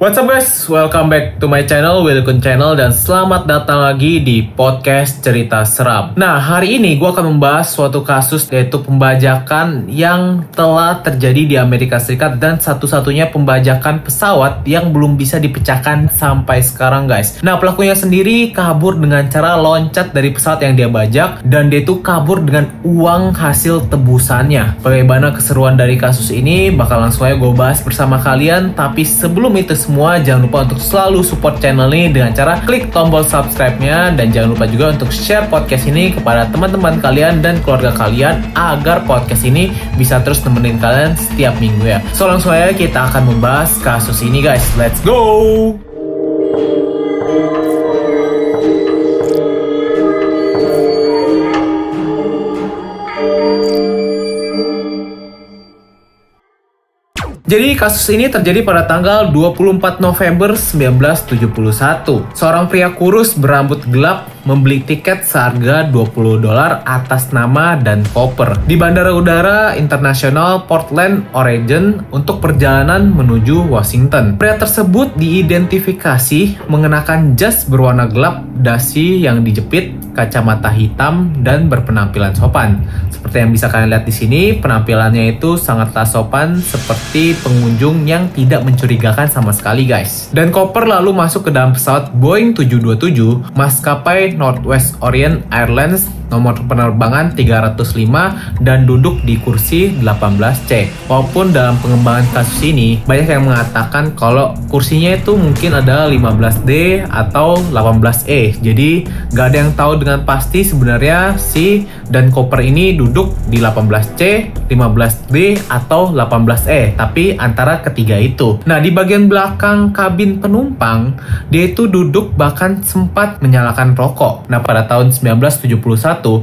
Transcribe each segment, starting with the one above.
What's up guys, welcome back to my channel, Wilkun Channel dan selamat datang lagi di podcast cerita seram. Nah hari ini gue akan membahas suatu kasus yaitu pembajakan yang telah terjadi di Amerika Serikat dan satu-satunya pembajakan pesawat yang belum bisa dipecahkan sampai sekarang guys. Nah pelakunya sendiri kabur dengan cara loncat dari pesawat yang dia bajak dan dia itu kabur dengan uang hasil tebusannya. Bagaimana keseruan dari kasus ini bakal langsung aja gue bahas bersama kalian tapi sebelum itu semua jangan lupa untuk selalu support channel ini dengan cara klik tombol subscribe-nya dan jangan lupa juga untuk share podcast ini kepada teman-teman kalian dan keluarga kalian agar podcast ini bisa terus nemenin kalian setiap minggu ya. So langsung aja kita akan membahas kasus ini guys. Let's go! Jadi kasus ini terjadi pada tanggal 24 November 1971. Seorang pria kurus berambut gelap membeli tiket seharga 20 dolar atas nama dan koper di Bandara Udara Internasional Portland, Oregon untuk perjalanan menuju Washington. Pria tersebut diidentifikasi mengenakan jas berwarna gelap, dasi yang dijepit, kacamata hitam, dan berpenampilan sopan. Seperti yang bisa kalian lihat di sini, penampilannya itu sangatlah sopan seperti pengunjung yang tidak mencurigakan sama sekali guys. Dan Koper lalu masuk ke dalam pesawat Boeing 727 maskapai Northwest Orient Airlines nomor penerbangan 305 dan duduk di kursi 18C. Walaupun dalam pengembangan kasus ini banyak yang mengatakan kalau kursinya itu mungkin ada 15D atau 18E. Jadi gak ada yang tahu dengan pasti sebenarnya si dan koper ini duduk di 18C, 15D atau 18E. Tapi antara ketiga itu. Nah di bagian belakang kabin penumpang dia itu duduk bahkan sempat menyalakan rokok. Nah pada tahun 1971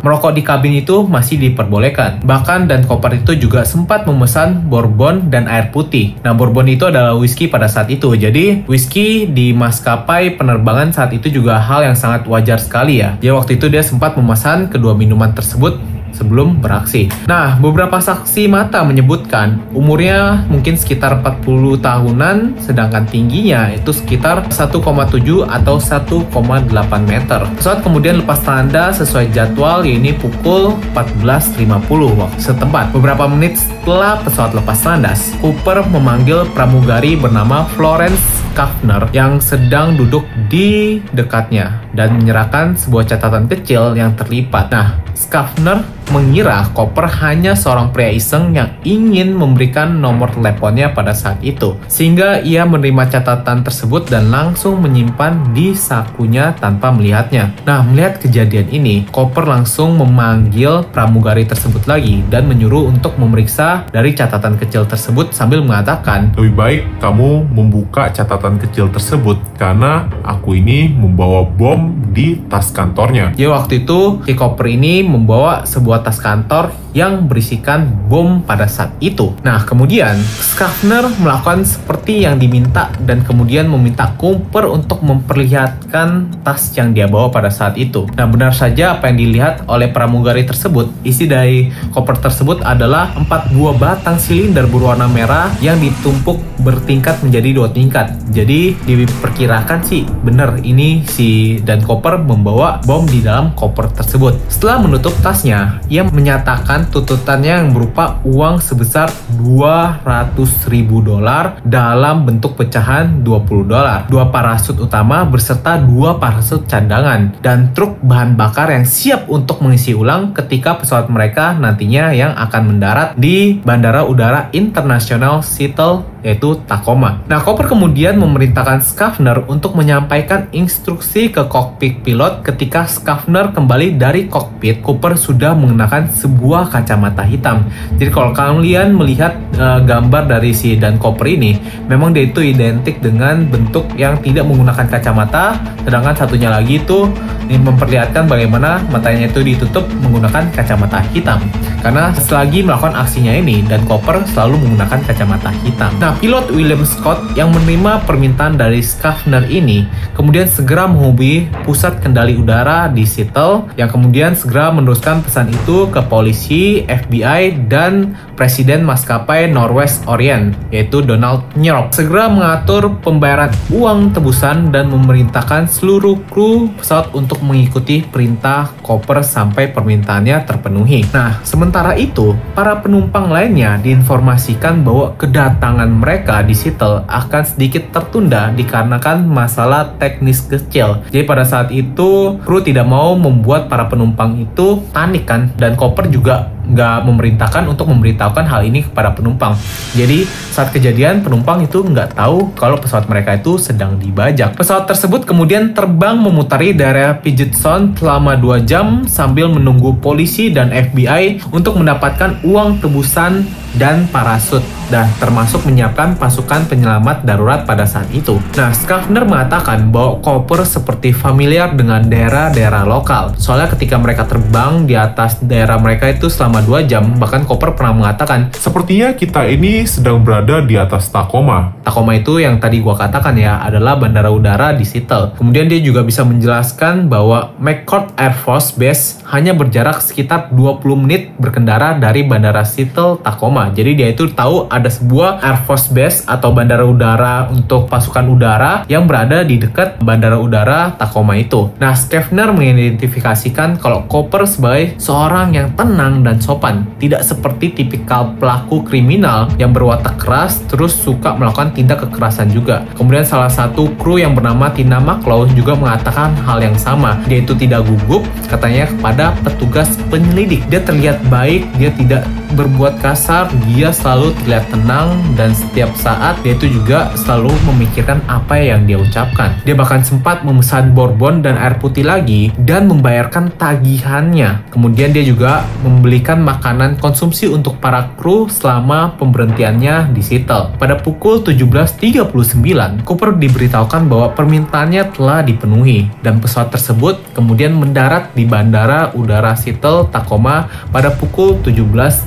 merokok di kabin itu masih diperbolehkan. Bahkan dan koper itu juga sempat memesan bourbon dan air putih. Nah, bourbon itu adalah whisky pada saat itu. Jadi, whisky di maskapai penerbangan saat itu juga hal yang sangat wajar sekali ya. Jadi waktu itu dia sempat memesan kedua minuman tersebut sebelum beraksi. Nah, beberapa saksi mata menyebutkan umurnya mungkin sekitar 40 tahunan, sedangkan tingginya itu sekitar 1,7 atau 1,8 meter. Pesawat kemudian lepas tanda sesuai jadwal yaitu pukul 14.50 waktu setempat. Beberapa menit setelah pesawat lepas landas, Cooper memanggil pramugari bernama Florence Kaffner yang sedang duduk di dekatnya dan menyerahkan sebuah catatan kecil yang terlipat. Nah, Schaffner mengira Koper hanya seorang pria iseng yang ingin memberikan nomor teleponnya pada saat itu. Sehingga ia menerima catatan tersebut dan langsung menyimpan di sakunya tanpa melihatnya. Nah, melihat kejadian ini, Koper langsung memanggil pramugari tersebut lagi dan menyuruh untuk memeriksa dari catatan kecil tersebut sambil mengatakan, Lebih baik kamu membuka catatan kecil tersebut karena aku ini membawa bom di tas kantornya. Ya waktu itu si Koper ini membawa sebuah tas kantor yang berisikan bom pada saat itu. Nah, kemudian Schaffner melakukan seperti yang diminta dan kemudian meminta Cooper untuk memperlihatkan tas yang dia bawa pada saat itu. Nah, benar saja apa yang dilihat oleh pramugari tersebut. Isi dari koper tersebut adalah empat buah batang silinder berwarna merah yang ditumpuk bertingkat menjadi dua tingkat. Jadi diperkirakan sih benar ini si dan koper membawa bom di dalam koper tersebut. Setelah menutup tasnya, ia menyatakan tuntutannya yang berupa uang sebesar 200 ribu dolar dalam bentuk pecahan 20 dolar. Dua parasut utama berserta dua parasut cadangan dan truk bahan bakar yang siap untuk mengisi ulang ketika pesawat mereka nantinya yang akan mendarat di Bandara Udara Internasional Seattle yaitu Tacoma. Nah, Cooper kemudian memerintahkan Schaffner untuk menyampaikan instruksi ke kokpit pilot ketika Schaffner kembali dari kokpit, Cooper sudah mengenakan sebuah kacamata hitam. Jadi kalau kalian melihat uh, gambar dari si Dan Cooper ini, memang dia itu identik dengan bentuk yang tidak menggunakan kacamata, sedangkan satunya lagi itu ini memperlihatkan bagaimana matanya itu ditutup menggunakan kacamata hitam. Karena selagi melakukan aksinya ini, Dan Cooper selalu menggunakan kacamata hitam. Nah, pilot William Scott yang menerima permintaan dari Schaffner ini kemudian segera menghubungi pusat kendali udara di Seattle yang kemudian segera meneruskan pesan itu ke polisi, FBI, dan Presiden maskapai Northwest Orient, yaitu Donald Nyerok, segera mengatur pembayaran uang tebusan dan memerintahkan seluruh kru pesawat untuk mengikuti perintah koper sampai permintaannya terpenuhi. Nah, sementara itu, para penumpang lainnya diinformasikan bahwa kedatangan mereka di Seattle akan sedikit tertunda dikarenakan masalah teknis kecil. Jadi pada saat itu, kru tidak mau membuat para penumpang itu panik kan, dan koper juga nggak memerintahkan untuk memberitahukan hal ini kepada penumpang. Jadi saat kejadian penumpang itu nggak tahu kalau pesawat mereka itu sedang dibajak. Pesawat tersebut kemudian terbang memutari daerah Puget Sound selama 2 jam sambil menunggu polisi dan FBI untuk mendapatkan uang tebusan dan parasut dan termasuk menyiapkan pasukan penyelamat darurat pada saat itu. Nah, Schaffner mengatakan bahwa Cooper seperti familiar dengan daerah-daerah lokal. Soalnya ketika mereka terbang di atas daerah mereka itu selama 2 jam, bahkan Cooper pernah mengatakan, Sepertinya kita ini sedang berada di atas Tacoma. Tacoma itu yang tadi gua katakan ya adalah bandara udara di Seattle. Kemudian dia juga bisa menjelaskan bahwa McCord Air Force Base hanya berjarak sekitar 20 menit berkendara dari bandara Seattle Tacoma. Jadi dia itu tahu ada sebuah Air Force Base atau bandara udara untuk pasukan udara yang berada di dekat bandara udara Tacoma itu. Nah, Schaffner mengidentifikasikan kalau Cooper sebagai seorang yang tenang dan sopan, tidak seperti tipikal pelaku kriminal yang berwatak keras terus suka melakukan tindak kekerasan juga. Kemudian salah satu kru yang bernama Tina McClough juga mengatakan hal yang sama. Dia itu tidak gugup katanya kepada petugas penyelidik. Dia terlihat baik, dia tidak berbuat kasar, dia selalu terlihat tenang dan setiap saat dia itu juga selalu memikirkan apa yang dia ucapkan. Dia bahkan sempat memesan bourbon dan air putih lagi dan membayarkan tagihannya. Kemudian dia juga membelikan makanan konsumsi untuk para kru selama pemberhentiannya di Seattle. Pada pukul 17.39, Cooper diberitahukan bahwa permintaannya telah dipenuhi dan pesawat tersebut kemudian mendarat di Bandara Udara Seattle Tacoma pada pukul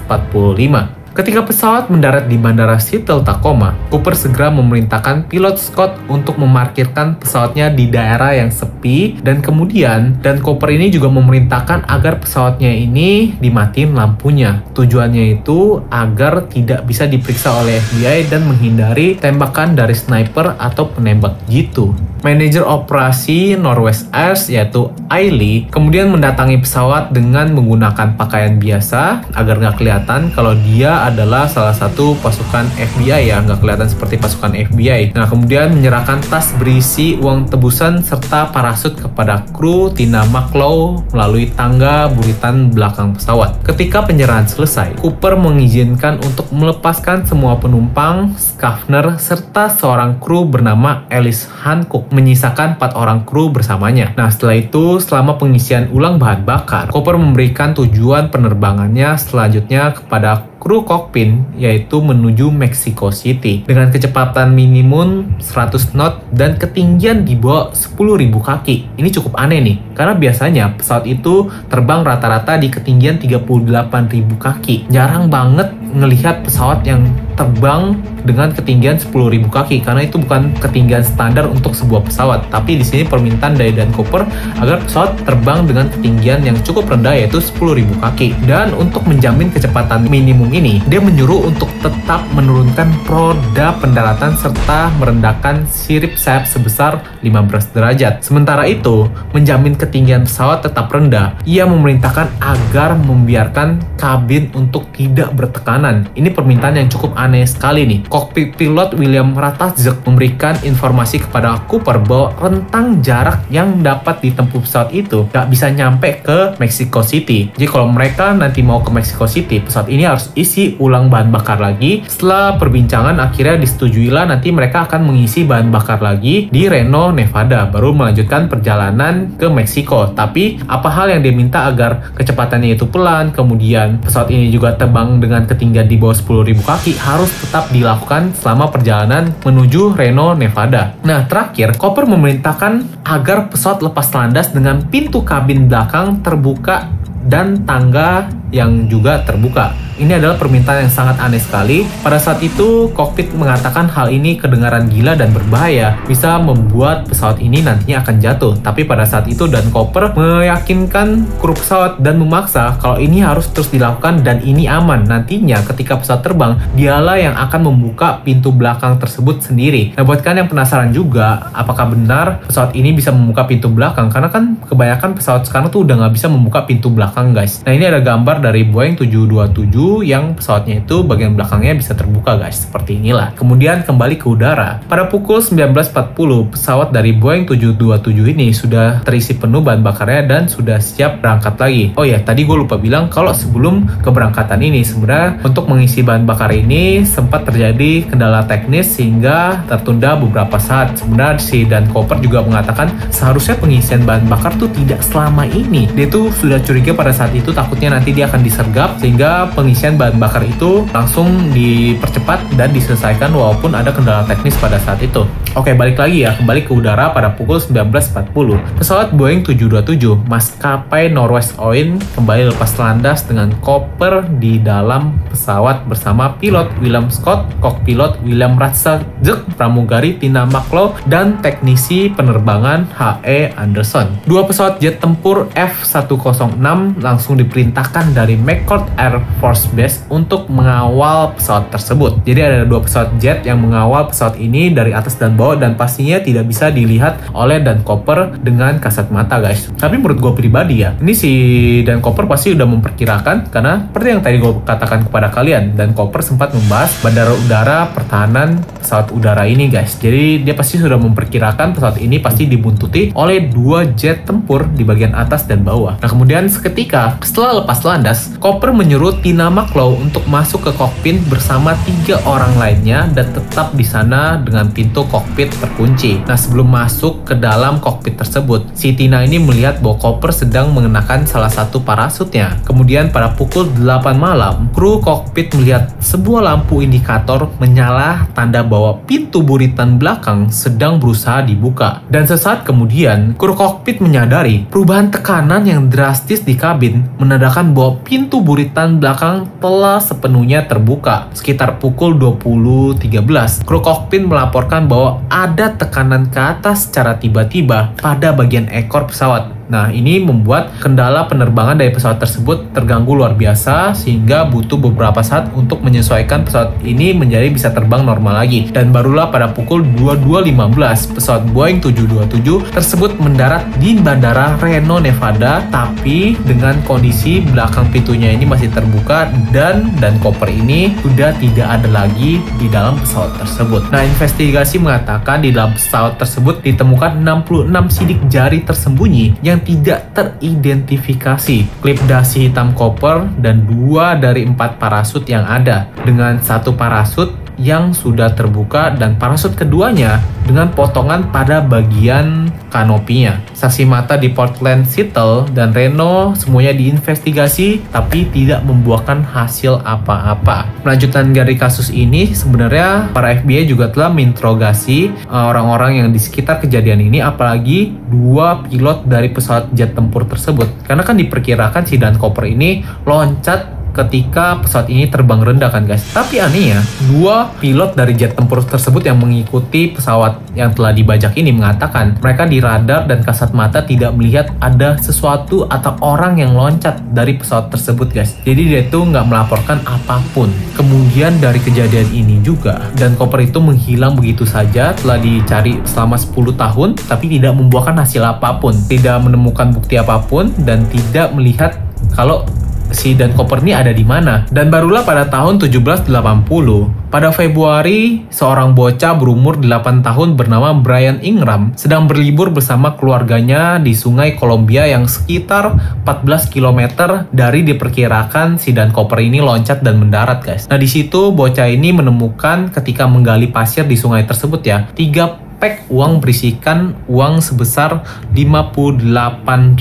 17.45. Ketika pesawat mendarat di Bandara Seattle Tacoma, Cooper segera memerintahkan pilot Scott untuk memarkirkan pesawatnya di daerah yang sepi dan kemudian dan Cooper ini juga memerintahkan agar pesawatnya ini dimatiin lampunya. Tujuannya itu agar tidak bisa diperiksa oleh FBI dan menghindari tembakan dari sniper atau penembak gitu. Manajer operasi Northwest Air yaitu Ailey kemudian mendatangi pesawat dengan menggunakan pakaian biasa agar nggak kelihatan kalau dia adalah salah satu pasukan FBI ya nggak kelihatan seperti pasukan FBI. Nah kemudian menyerahkan tas berisi uang tebusan serta parasut kepada kru Tina McClough melalui tangga buritan belakang pesawat. Ketika penyerahan selesai, Cooper mengizinkan untuk melepaskan semua penumpang, Schaffner serta seorang kru bernama Alice Hancock menyisakan empat orang kru bersamanya. Nah setelah itu selama pengisian ulang bahan bakar, Cooper memberikan tujuan penerbangannya selanjutnya kepada kru kokpit yaitu menuju Mexico City dengan kecepatan minimum 100 knot dan ketinggian di bawah 10.000 kaki. Ini cukup aneh nih, karena biasanya pesawat itu terbang rata-rata di ketinggian 38.000 kaki. Jarang banget ngelihat pesawat yang terbang dengan ketinggian 10.000 kaki karena itu bukan ketinggian standar untuk sebuah pesawat. Tapi di sini permintaan dari Dan Cooper agar pesawat terbang dengan ketinggian yang cukup rendah yaitu 10.000 kaki. Dan untuk menjamin kecepatan minimum ini, dia menyuruh untuk tetap menurunkan roda pendaratan serta merendahkan sirip sayap sebesar 15 derajat. Sementara itu, menjamin ketinggian pesawat tetap rendah, ia memerintahkan agar membiarkan kabin untuk tidak bertekanan. Ini permintaan yang cukup aneh sekali nih. Kokpit pilot William Ratazek memberikan informasi kepada Cooper bahwa rentang jarak yang dapat ditempuh pesawat itu gak bisa nyampe ke Mexico City. Jadi kalau mereka nanti mau ke Mexico City, pesawat ini harus isi ulang bahan bakar lagi. Setelah perbincangan akhirnya disetujuilah nanti mereka akan mengisi bahan bakar lagi di Reno, Nevada, baru melanjutkan perjalanan ke Meksiko. Tapi apa hal yang dia minta agar kecepatannya itu pelan, kemudian pesawat ini juga terbang dengan ketinggian di bawah 10.000 kaki harus tetap dilakukan selama perjalanan menuju Reno, Nevada. Nah, terakhir, Cooper memerintahkan agar pesawat lepas landas dengan pintu kabin belakang terbuka dan tangga yang juga terbuka. Ini adalah permintaan yang sangat aneh sekali. Pada saat itu, kokpit mengatakan hal ini kedengaran gila dan berbahaya, bisa membuat pesawat ini nantinya akan jatuh. Tapi pada saat itu Dan Cooper meyakinkan kru pesawat dan memaksa kalau ini harus terus dilakukan dan ini aman. Nantinya ketika pesawat terbang, dialah yang akan membuka pintu belakang tersebut sendiri. Nah, buat kalian yang penasaran juga, apakah benar pesawat ini bisa membuka pintu belakang? Karena kan kebanyakan pesawat sekarang tuh udah nggak bisa membuka pintu belakang, guys. Nah, ini ada gambar dari Boeing 727 yang pesawatnya itu bagian belakangnya bisa terbuka guys seperti inilah. Kemudian kembali ke udara. Pada pukul 19.40 pesawat dari Boeing 727 ini sudah terisi penuh bahan bakarnya dan sudah siap berangkat lagi. Oh ya tadi gue lupa bilang kalau sebelum keberangkatan ini sebenarnya untuk mengisi bahan bakar ini sempat terjadi kendala teknis sehingga tertunda beberapa saat. Sebenarnya si Dan Cooper juga mengatakan seharusnya pengisian bahan bakar tuh tidak selama ini. Dia tuh sudah curiga pada saat itu takutnya nanti dia akan disergap sehingga pengisian bahan bakar itu langsung dipercepat dan diselesaikan walaupun ada kendala teknis pada saat itu. Oke, balik lagi ya, kembali ke udara pada pukul 19.40. Pesawat Boeing 727 maskapai Northwest Oin kembali lepas landas dengan koper di dalam pesawat bersama pilot William Scott, kokpilot William Ratzak, pramugari Tina Maklo, dan teknisi penerbangan H.E. Anderson. Dua pesawat jet tempur F-106 langsung diperintahkan dari McCord Air Force Base untuk mengawal pesawat tersebut. Jadi ada dua pesawat jet yang mengawal pesawat ini dari atas dan bawah dan pastinya tidak bisa dilihat oleh Dan Cooper dengan kasat mata guys. Tapi menurut gue pribadi ya, ini si Dan Cooper pasti udah memperkirakan karena seperti yang tadi gue katakan kepada kalian, Dan Cooper sempat membahas bandara udara pertahanan pesawat udara ini guys. Jadi dia pasti sudah memperkirakan pesawat ini pasti dibuntuti oleh dua jet tempur di bagian atas dan bawah. Nah kemudian seketika setelah lepas landas, Cooper menyuruh Tina Maklow untuk masuk ke kokpit bersama tiga orang lainnya dan tetap di sana dengan pintu kokpit terkunci. Nah sebelum masuk ke dalam kokpit tersebut, si Tina ini melihat bahwa Cooper sedang mengenakan salah satu parasutnya. Kemudian pada pukul 8 malam, kru kokpit melihat sebuah lampu indikator menyala tanda bahwa pintu buritan belakang sedang berusaha dibuka. Dan sesaat kemudian, kru kokpit menyadari perubahan tekanan yang drastis di kabin menandakan bahwa pintu buritan belakang telah sepenuhnya terbuka. Sekitar pukul 20.13, kru kokpit melaporkan bahwa ada tekanan ke atas secara tiba-tiba pada bagian ekor pesawat Nah, ini membuat kendala penerbangan dari pesawat tersebut terganggu luar biasa sehingga butuh beberapa saat untuk menyesuaikan pesawat ini menjadi bisa terbang normal lagi. Dan barulah pada pukul 22.15 pesawat Boeing 727 tersebut mendarat di Bandara Reno, Nevada, tapi dengan kondisi belakang pintunya ini masih terbuka dan dan koper ini sudah tidak ada lagi di dalam pesawat tersebut. Nah, investigasi mengatakan di dalam pesawat tersebut ditemukan 66 sidik jari tersembunyi yang yang tidak teridentifikasi, klip dasi hitam koper, dan dua dari empat parasut yang ada. Dengan satu parasut yang sudah terbuka dan parasut keduanya dengan potongan pada bagian kanopinya. Saksi mata di Portland Seattle dan Reno semuanya diinvestigasi tapi tidak membuahkan hasil apa-apa. Melanjutan dari kasus ini sebenarnya para FBI juga telah menginterogasi eh, orang-orang yang di sekitar kejadian ini apalagi dua pilot dari pesawat jet tempur tersebut. Karena kan diperkirakan si Dan Cooper ini loncat ketika pesawat ini terbang rendah kan guys. Tapi anehnya, dua pilot dari jet tempur tersebut yang mengikuti pesawat yang telah dibajak ini mengatakan mereka di radar dan kasat mata tidak melihat ada sesuatu atau orang yang loncat dari pesawat tersebut guys. Jadi dia itu nggak melaporkan apa pun. Kemudian dari kejadian ini juga, dan koper itu menghilang begitu saja telah dicari selama 10 tahun tapi tidak membuahkan hasil apa pun. Tidak menemukan bukti apa pun dan tidak melihat kalau si Dan Cooper ini ada di mana. Dan barulah pada tahun 1780, pada Februari, seorang bocah berumur 8 tahun bernama Brian Ingram sedang berlibur bersama keluarganya di sungai Columbia yang sekitar 14 km dari diperkirakan si Dan Cooper ini loncat dan mendarat guys. Nah di situ bocah ini menemukan ketika menggali pasir di sungai tersebut ya, tiga pack uang berisikan uang sebesar 58.000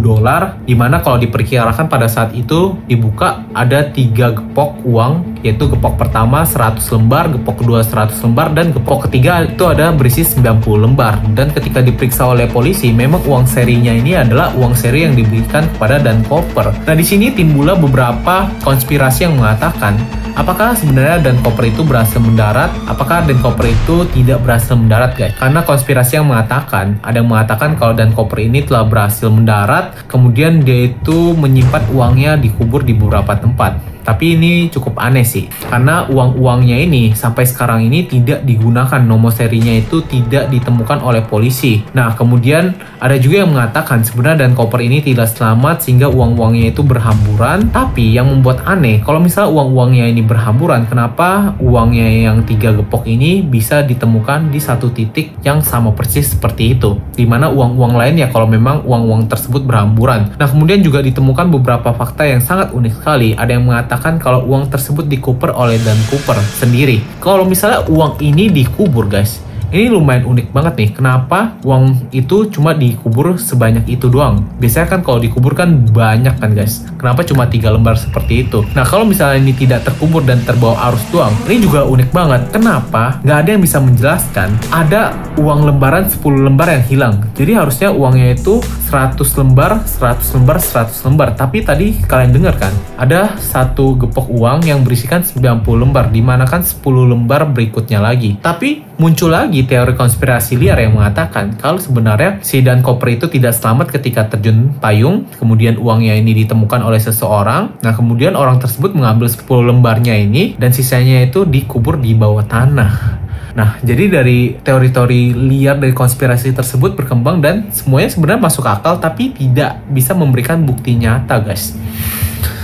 dolar di mana kalau diperkirakan pada saat itu dibuka ada tiga gepok uang yaitu gepok pertama 100 lembar, gepok kedua 100 lembar dan gepok ketiga itu ada berisi 90 lembar dan ketika diperiksa oleh polisi memang uang serinya ini adalah uang seri yang diberikan kepada Dan Cooper. Nah di sini timbullah beberapa konspirasi yang mengatakan apakah sebenarnya Dan Cooper itu berhasil mendarat? Apakah Dan Cooper itu tidak berhasil mendarat guys? Karena konspirasi yang mengatakan ada yang mengatakan kalau Dan Cooper ini telah berhasil mendarat kemudian dia itu menyimpan uangnya dikubur di beberapa tempat. Tapi ini cukup aneh sih, karena uang-uangnya ini sampai sekarang ini tidak digunakan, nomor serinya itu tidak ditemukan oleh polisi. Nah, kemudian ada juga yang mengatakan sebenarnya dan koper ini tidak selamat sehingga uang-uangnya itu berhamburan. Tapi yang membuat aneh, kalau misalnya uang-uangnya ini berhamburan, kenapa uangnya yang tiga gepok ini bisa ditemukan di satu titik yang sama persis seperti itu? Di mana uang-uang lain ya kalau memang uang-uang tersebut berhamburan. Nah, kemudian juga ditemukan beberapa fakta yang sangat unik sekali. Ada yang mengatakan kalau uang tersebut dikubur oleh Dan Cooper sendiri. Kalau misalnya uang ini dikubur guys, ini lumayan unik banget nih. Kenapa uang itu cuma dikubur sebanyak itu doang? Biasanya kan kalau dikubur kan banyak kan guys. Kenapa cuma tiga lembar seperti itu? Nah kalau misalnya ini tidak terkubur dan terbawa arus doang, ini juga unik banget. Kenapa? Nggak ada yang bisa menjelaskan. Ada uang lembaran 10 lembar yang hilang. Jadi harusnya uangnya itu 100 lembar, 100 lembar, 100 lembar. Tapi tadi kalian dengar kan? Ada satu gepok uang yang berisikan 90 lembar. Di mana kan 10 lembar berikutnya lagi. Tapi muncul lagi lagi teori konspirasi liar yang mengatakan kalau sebenarnya si Dan Cooper itu tidak selamat ketika terjun payung, kemudian uangnya ini ditemukan oleh seseorang. Nah, kemudian orang tersebut mengambil 10 lembarnya ini dan sisanya itu dikubur di bawah tanah. Nah, jadi dari teori-teori liar dari konspirasi tersebut berkembang dan semuanya sebenarnya masuk akal tapi tidak bisa memberikan bukti nyata, guys.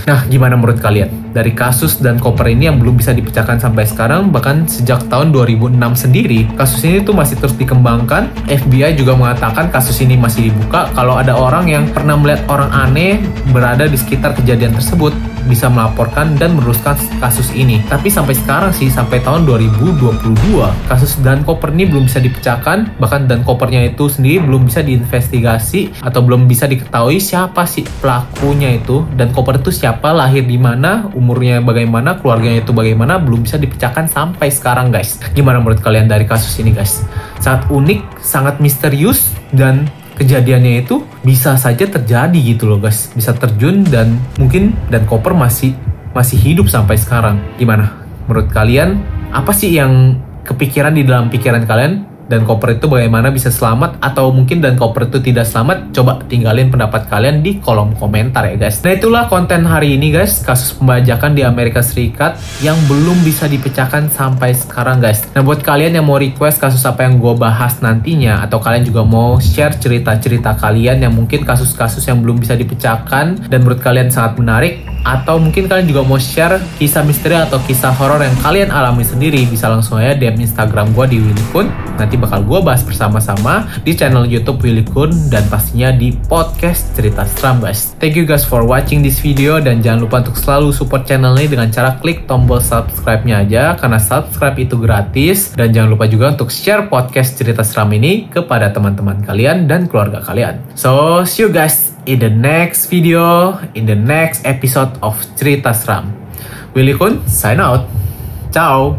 Nah, gimana menurut kalian? Dari kasus dan koper ini yang belum bisa dipecahkan sampai sekarang, bahkan sejak tahun 2006 sendiri, kasus ini tuh masih terus dikembangkan. FBI juga mengatakan kasus ini masih dibuka kalau ada orang yang pernah melihat orang aneh berada di sekitar kejadian tersebut bisa melaporkan dan meneruskan kasus ini. Tapi sampai sekarang sih, sampai tahun 2022, kasus Dan Koper ini belum bisa dipecahkan, bahkan Dan Kopernya itu sendiri belum bisa diinvestigasi atau belum bisa diketahui siapa sih pelakunya itu, Dan Koper itu siapa, lahir di mana, umurnya bagaimana, keluarganya itu bagaimana, belum bisa dipecahkan sampai sekarang guys. Gimana menurut kalian dari kasus ini guys? Sangat unik, sangat misterius, dan kejadiannya itu bisa saja terjadi gitu loh guys. Bisa terjun dan mungkin dan koper masih masih hidup sampai sekarang. Gimana? Menurut kalian apa sih yang kepikiran di dalam pikiran kalian dan koper itu bagaimana bisa selamat atau mungkin dan koper itu tidak selamat coba tinggalin pendapat kalian di kolom komentar ya guys. Nah itulah konten hari ini guys. Kasus pembajakan di Amerika Serikat yang belum bisa dipecahkan sampai sekarang guys. Nah buat kalian yang mau request kasus apa yang gue bahas nantinya atau kalian juga mau share cerita-cerita kalian yang mungkin kasus-kasus yang belum bisa dipecahkan dan menurut kalian sangat menarik atau mungkin kalian juga mau share kisah misteri atau kisah horor yang kalian alami sendiri. Bisa langsung aja DM Instagram gue di Willy Kun. Nanti bakal gue bahas bersama-sama di channel YouTube Willy Kun dan pastinya di podcast cerita seram guys. Thank you guys for watching this video dan jangan lupa untuk selalu support channel ini dengan cara klik tombol subscribe-nya aja karena subscribe itu gratis. Dan jangan lupa juga untuk share podcast cerita seram ini kepada teman-teman kalian dan keluarga kalian. So see you guys in the next video, in the next episode of Cerita Seram. Willy Kun, sign out. Ciao.